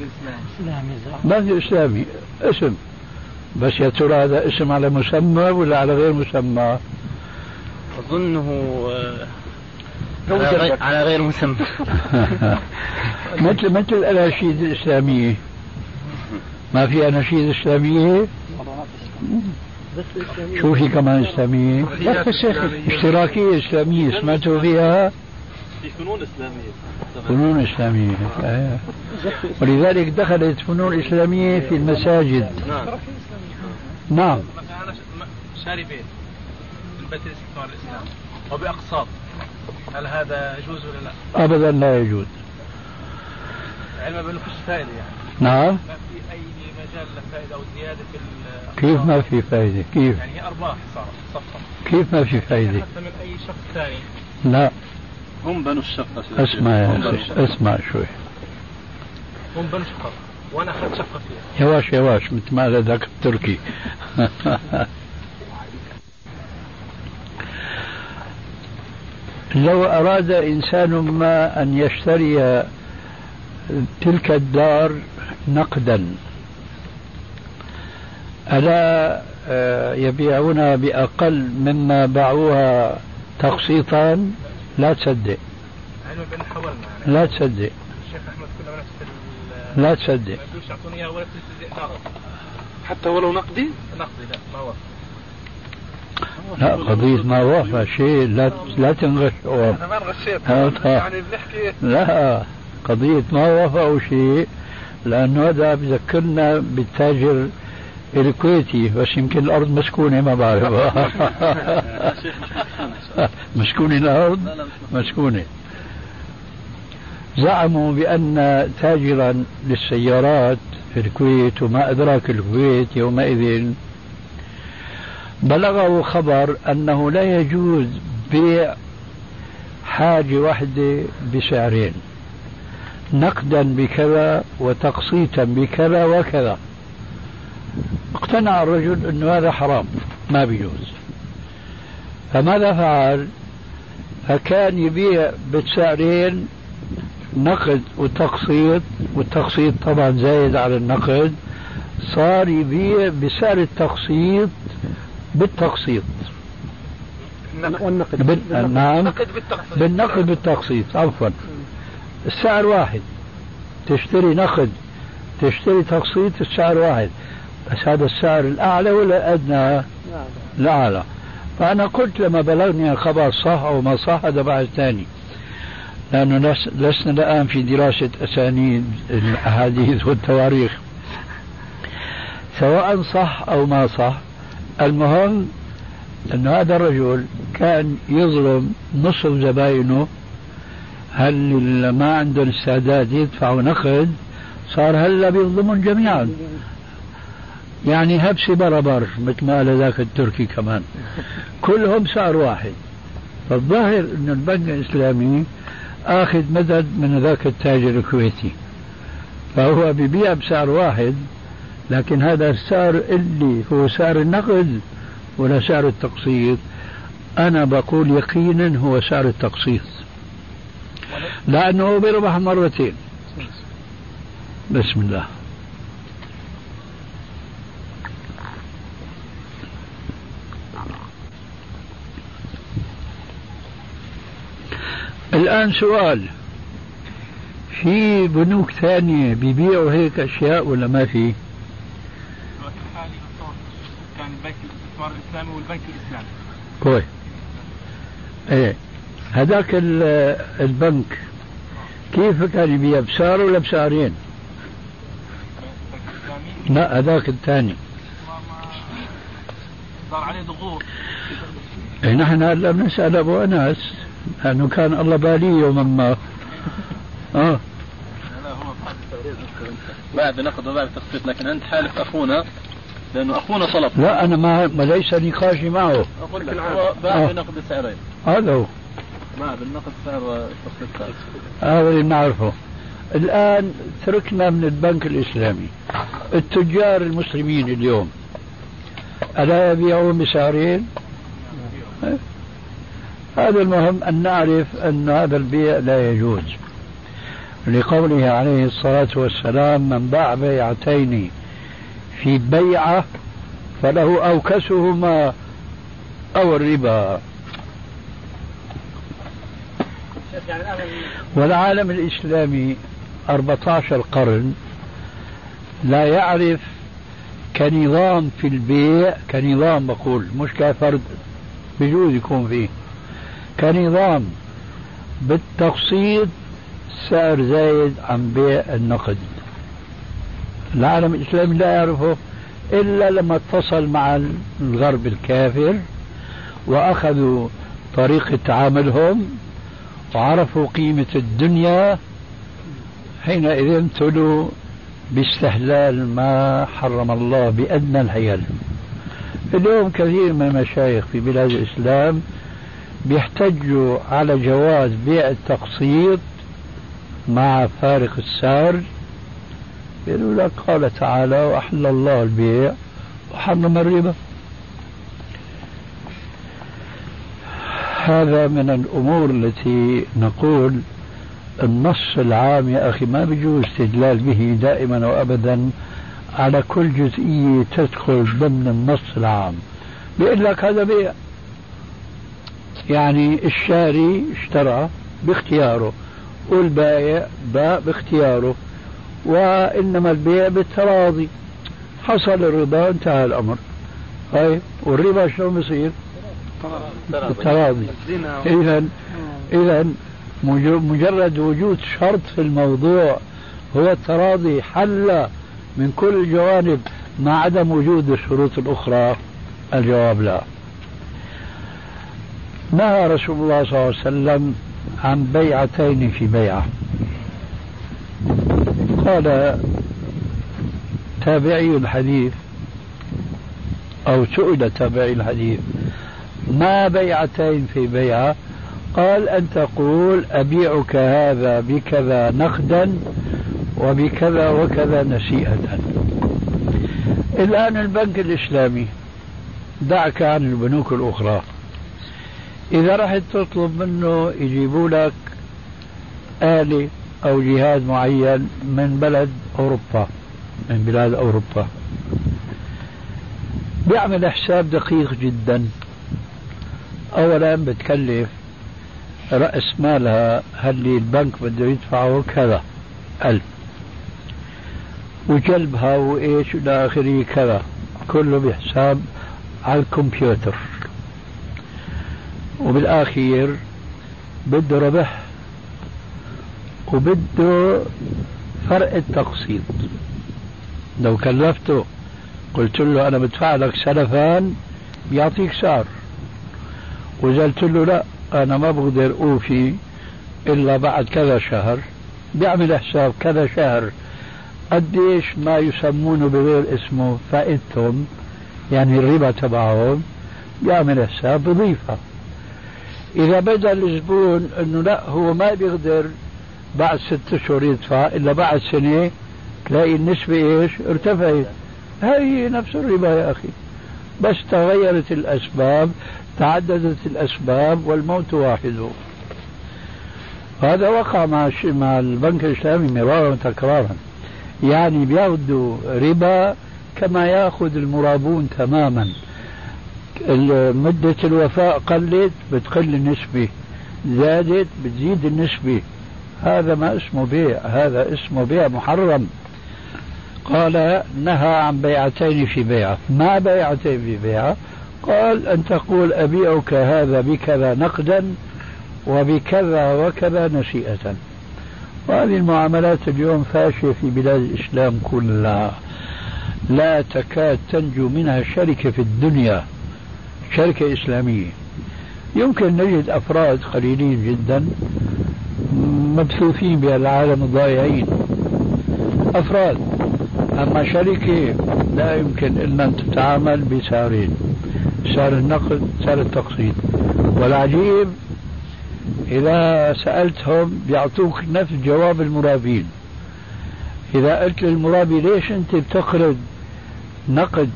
بنك إسلامي اسم. بس يا ترى هذا اسم على مسمى ولا على غير مسمى؟ أظنه آه، على غير مسمى مثل مثل الأناشيد الإسلامية ما في أناشيد إسلامية؟ شو في كمان إسلامية؟ اشتراكية إسلامية سمعتوا فيها؟ في فنون إسلامية فنون إسلامية آه. ولذلك دخلت فنون إسلامية في المساجد نعم نعم. مثلا شاري بيت البيت الاستثمار الاسلامي وبأقساط. هل هذا يجوز ولا لا؟ ابدا لا يجوز. علما بأنه فيش فائده يعني. نعم. ما في أي مجال للفائده أو زيادة في كيف ما في فائدة؟ كيف؟ يعني هي أرباح صارت صفقه كيف ما في فائدة؟ حتى من أي شخص ثاني. لا. هم بنوا الشقة اسمع يا اسمع شوي. هم بنوا شقه وأنا اخذت شقه فيها. يواش يواش مثل ما ذاك التركي. لو أراد إنسان ما أن يشتري تلك الدار نقدا ألا آه، يبيعونها بأقل مما باعوها تقسيطا؟ لا تصدق. لا تصدق الشيخ احمد كنا بنفس لا تصدق. ما يعطوني إياها ولا حتى ولو نقدي؟ نقدي لا ما وافق. لا قضية ما وافق شيء لا لا تنغش. أنا ما انغشيت. يعني بنحكي. لا قضية ما وافقوا شيء لأنه هذا بذكرنا بالتاجر الكويتي بس يمكن الأرض مسكونة ما بعرف. مسكونة الأرض؟ مسكونة. زعموا بأن تاجرا للسيارات في الكويت وما أدراك الكويت يومئذ. بلغه خبر أنه لا يجوز بيع حاجة واحدة بسعرين نقدا بكذا وتقسيطا بكذا وكذا. اقتنع الرجل أنه هذا حرام ما بيجوز. فماذا فعل؟ فكان يبيع بسعرين نقد وتقسيط والتقسيط طبعا زايد على النقد صار يبيع بسعر التقسيط بالتقسيط. والنقد. بال... نعم. بالنقد بالتقسيط عفوا. السعر واحد. تشتري نقد تشتري تقسيط السعر واحد. بس هذا السعر الأعلى ولا الأدنى؟ الأعلى. فأنا قلت لما بلغني الخبر صح أو ما صح هذا بعد ثاني. لأنه لسنا الآن في دراسة أسانيد الأحاديث والتواريخ. سواء صح أو ما صح المهم أن هذا الرجل كان يظلم نصف زباينه. هل ما عندهم استعداد يدفعوا نقد؟ صار هلا بيظلمون جميعا؟ يعني هبسي بربر مثل ما قال ذاك التركي كمان. كلهم سعر واحد. فالظاهر أن البنك الإسلامي آخذ مدد من ذاك التاجر الكويتي. فهو ببيع بسعر واحد لكن هذا السعر اللي هو سعر النقد ولا سعر التقسيط. أنا بقول يقينا هو سعر التقسيط. لأنه بيربح مرتين. بسم الله. الآن سؤال. في بنوك ثانية بيبيعوا هيك أشياء ولا ما في؟ كان البنك الاستثمار الإسلامي والبنك الإسلامي. كويس. إيه. هذاك البنك كيف كان يبيع؟ بسعر ولا بسعرين؟ لا هذاك الثاني. صار عليه ضغوط. إيه نحن هلا بنسأل أبو أنس. لأنه كان الله بالي يوما ما. آه. بعد نقد وبعد تخطيط لكن أنت حالف أخونا لأنه أخونا طلب لا أنا ما, ما ليس نقاشي معه. أقول لك هو باع بنقد السعرين هذا هو. باع بالنقد سعر التخطيط هذا اللي نعرفه. الآن تركنا من البنك الإسلامي. التجار المسلمين اليوم ألا يبيعون بسعرين؟ هذا المهم أن نعرف أن هذا البيع لا يجوز. لقوله عليه الصلاة والسلام من باع بيعتين في بيعة فله أوكسهما أو الربا. والعالم الإسلامي 14 قرن لا يعرف كنظام في البيع كنظام بقول مش كفرد بجوز يكون فيه. كنظام بالتقسيط سعر زايد عن بيع النقد. العالم الإسلامي لا يعرفه إلا لما اتصل مع الغرب الكافر وأخذوا طريقة تعاملهم وعرفوا قيمة الدنيا حينئذ ابتلوا باستحلال ما حرم الله بأدنى الحيل اليوم كثير من المشايخ في بلاد الإسلام بيحتجوا على جواز بيع التقسيط مع فارق السعر. يقولوا لك قال تعالى وأحل الله البيع وحرم الربا. هذا من الأمور التي نقول النص العام يا أخي ما بيجوز استدلال به دائما وأبدا على كل جزئية تدخل ضمن النص العام. بيقول لك هذا بيع. يعني الشاري اشترى باختياره والبائع باع باختياره وإنما البيع بالتراضي. حصل الرضا انتهى الأمر. طيب والربا شلون بصير؟ بالتراضي. إذا إذا مجرد وجود شرط في الموضوع هو التراضي حل من كل الجوانب مع عدم وجود الشروط الأخرى. الجواب لا. نهى رسول الله صلى الله عليه وسلم عن بيعتين في بيعة. قال تابعي الحديث أو سئل تابعي الحديث ما بيعتين في بيعة؟ قال أن تقول أبيعك هذا بكذا نقدا وبكذا وكذا نسيئة. الآن البنك الإسلامي دعك عن البنوك الأخرى. إذا رحت تطلب منه يجيبوا لك آلة أو جهاز معين من بلد أوروبا من بلاد أوروبا. بيعمل حساب دقيق جدا. أولا بتكلف رأس مالها هل البنك بده يدفعه كذا؟ ألف. وجلبها وإيش إلى آخره كذا. كله بحساب على الكمبيوتر. وبالآخير بده ربح وبده فرق التقسيط. لو كلفته قلت له أنا بدفع لك سلفان بيعطيك سعر وإذا قلت له لا أنا ما بقدر أوفي إلا بعد كذا شهر. بيعمل حساب كذا شهر. قديش ما يسمونه بغير اسمه فائدتهم يعني الربا تبعهم بيعمل حساب بضيفها إذا بدا الزبون أنه لا هو ما بيقدر بعد ست أشهر يدفع إلا بعد سنة تلاقي النسبة إيش؟ ارتفعت. هي نفس الربا يا أخي. بس تغيرت الأسباب تعددت الأسباب والموت واحد. هذا وقع مع مع البنك الإسلامي مرارا وتكرارا. يعني بياخذوا ربا كما ياخذ المرابون تماما. مدة الوفاء قلت بتقل النسبة. زادت بتزيد النسبة. هذا ما اسمه بيع هذا اسمه بيع محرم. قال نهى عن بيعتين في بيعة. ما بيعتين في بيعة؟ قال أن تقول أبيعك هذا بكذا نقدا وبكذا وكذا نشيئة. وهذه المعاملات اليوم فاشية في بلاد الإسلام كلها. لا تكاد تنجو منها شركة في الدنيا. شركة إسلامية. يمكن نجد أفراد قليلين جدا مبثوثين بهالعالم الضائعين أفراد أما شركة لا يمكن إلا أن تتعامل بسعرين. سعر النقد سعر التقسيط. والعجيب إذا سألتهم بيعطوك نفس جواب المرابين. إذا قلت للمرابي ليش أنت بتقرض نقد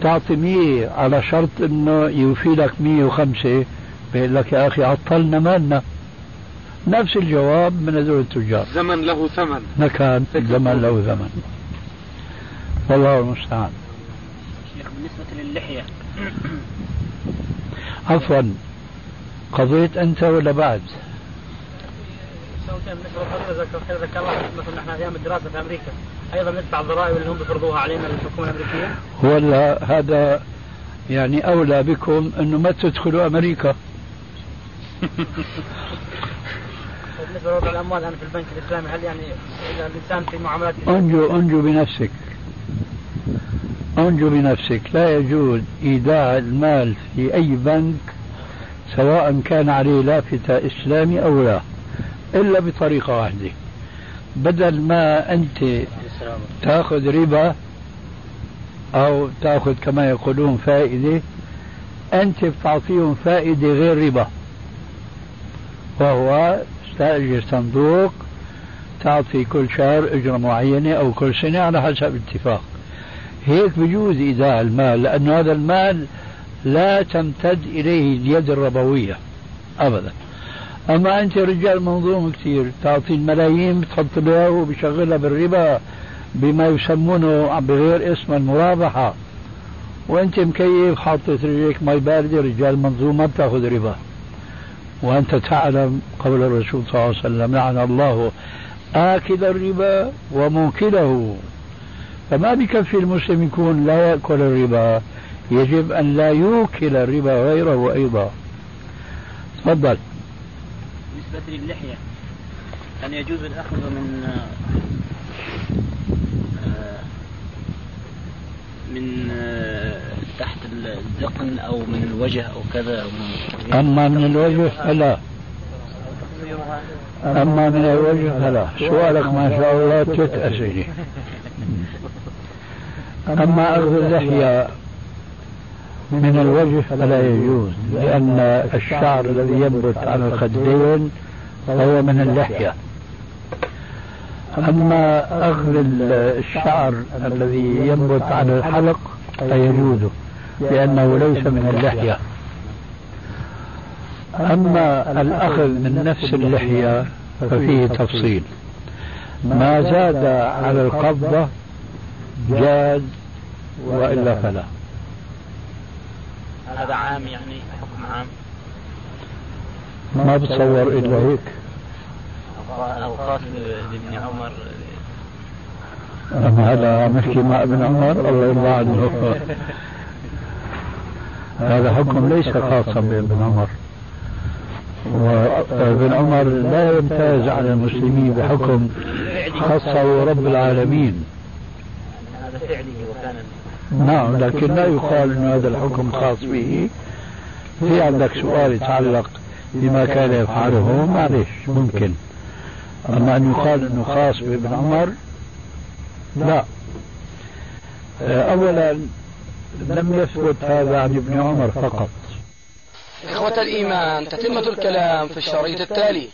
تعطي مية على شرط أنه يوفي لك مية وخمسة. بيقول لك يا أخي عطلنا مالنا. نفس الجواب من هذول التجار. زمن له ثمن. نكان زمن له ثمن. والله المستعان. شيخ بالنسبة للحية. عفوا. قضيت أنت ولا بعد؟ ذكر الله مثلا نحن أيام الدراسة في أمريكا. أيضا ندفع الضرائب اللي هم بيفرضوها علينا الحكومة الأمريكية؟ ولا هذا يعني أولى بكم أنه ما تدخلوا أمريكا. بالنسبة لوضع الأموال الان في البنك الإسلامي هل يعني إذا الإنسان في معاملات انجو انجو بنفسك. انجو بنفسك. لا يجوز إيداع المال في أي بنك سواء كان عليه لافتة إسلامي أو لا. إلا بطريقة واحدة. بدل ما أنت تأخذ ربا أو تأخذ كما يقولون فائدة أنت بتعطيهم فائدة غير ربا. وهو تستأجر صندوق تعطي كل شهر أجرة معينة أو كل سنة على حسب اتفاق. هيك بجوز إيداع المال لأن هذا المال لا تمتد إليه اليد الربوية أبدا. أما أنت رجال منظوم كثير. تعطي الملايين بتحط له وبشغلها بالربا بما يسمونه بغير اسم المرابحة. وأنت مكيف حاطط رجليك مي باردة رجال منظوم ما بتأخذ ربا. وأنت تعلم قول الرسول صلى الله عليه وسلم لعن الله آكل الربا وموكله. فما بكفي المسلم يكون لا يأكل الربا يجب أن لا يوكل الربا غيره أيضا. تفضل. بالنسبة للحية هل يجوز الأخذ من آه، من آه، تحت الذقن أو من الوجه أو كذا أما من الوجه فلا. أما من الوجه فلا. سؤالك ما شاء الله ست أسئلة أما أخذ اللحية من الوجه فلا يجوز لأن الشعر الذي ينبت على الخدين هو من اللحية. أما أخذ الشعر الذي ينبت على الحلق فيجوز لأنه ليس من اللحية. أما الأخذ من نفس اللحية ففيه تفصيل. ما زاد على القبضة جاز وإلا فلا. هذا عام يعني حكم عام. ما بتصور إلا هيك. خاص لابن عمر. أما هذا مشكي مع ابن عمر الله يرضى عنه. هذا حكم ليس خاصا بابن عمر. وابن عمر لا يمتاز على المسلمين بحكم خاصة رب العالمين. هذا فعله وكان نعم لكن لا يقال إن هذا الحكم خاص به. في عندك سؤال يتعلق بما كان يفعله معلش ممكن. أما أن يقال إنه خاص بابن عمر لا. اولا لم يثبت هذا عن ابن عمر فقط. إخوة الإيمان تتمة الكلام في الشريط التالي.